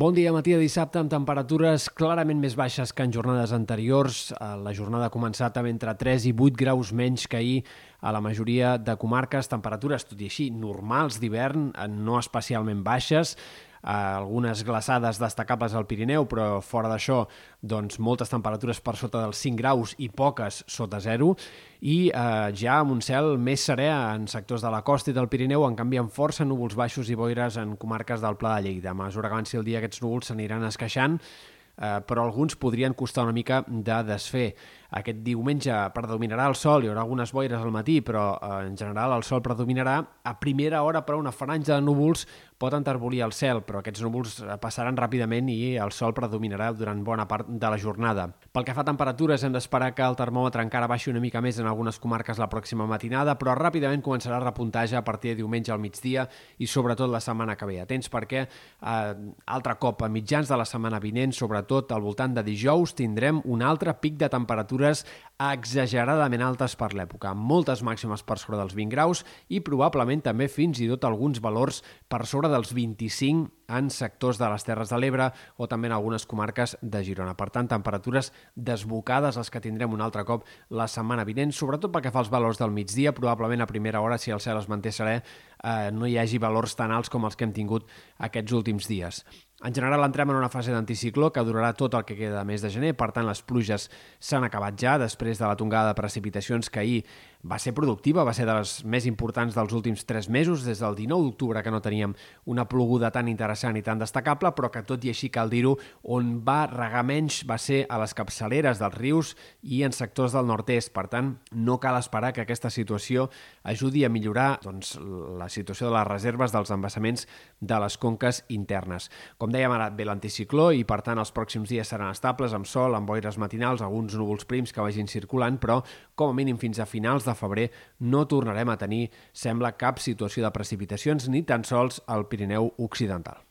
Bon dia, matí de dissabte, amb temperatures clarament més baixes que en jornades anteriors. Eh, la jornada ha començat amb entre 3 i 8 graus menys que ahir a la majoria de comarques. Temperatures, tot i així, normals d'hivern, eh, no especialment baixes algunes glaçades destacables al Pirineu, però fora d'això, doncs, moltes temperatures per sota dels 5 graus i poques sota zero, i eh, ja amb un cel més serè en sectors de la costa i del Pirineu, en canvi amb força núvols baixos i boires en comarques del Pla de Lleida. A mesura que avanci el dia, aquests núvols s'aniran esqueixant, eh, però alguns podrien costar una mica de desfer. Aquest diumenge predominarà el sol, hi haurà algunes boires al matí, però eh, en general el sol predominarà. A primera hora, però, una franja de núvols pot enterbolir el cel, però aquests núvols eh, passaran ràpidament i el sol predominarà durant bona part de la jornada. Pel que fa a temperatures, hem d'esperar que el termòmetre encara baixi una mica més en algunes comarques la pròxima matinada, però ràpidament començarà a repuntar ja a partir de diumenge al migdia i sobretot la setmana que ve. Atents perquè, eh, altre cop, a mitjans de la setmana vinent, sobretot al voltant de dijous, tindrem un altre pic de temperatures temperatures exageradament altes per l'època, moltes màximes per sobre dels 20 graus i probablement també fins i tot alguns valors per sobre dels 25 en sectors de les Terres de l'Ebre o també en algunes comarques de Girona. Per tant, temperatures desbocades les que tindrem un altre cop la setmana vinent, sobretot perquè fa els valors del migdia, probablement a primera hora, si el cel es manté serè, eh, no hi hagi valors tan alts com els que hem tingut aquests últims dies. En general entrem en una fase d'anticicló que durarà tot el que queda de mes de gener, per tant les pluges s'han acabat ja després de la tongada de precipitacions que ahir va ser productiva, va ser de les més importants dels últims tres mesos, des del 19 d'octubre que no teníem una ploguda tan interessant i tan destacable, però que tot i així cal dir-ho, on va regar menys va ser a les capçaleres dels rius i en sectors del nord-est. Per tant, no cal esperar que aquesta situació ajudi a millorar doncs, la situació de les reserves dels embassaments de les conques internes. Com dèiem, ara ve l'anticicló i, per tant, els pròxims dies seran estables, amb sol, amb boires matinals, alguns núvols prims que vagin circulant, però com a mínim fins a finals de febrer no tornarem a tenir, sembla, cap situació de precipitacions ni tan sols al Pirineu Occidental.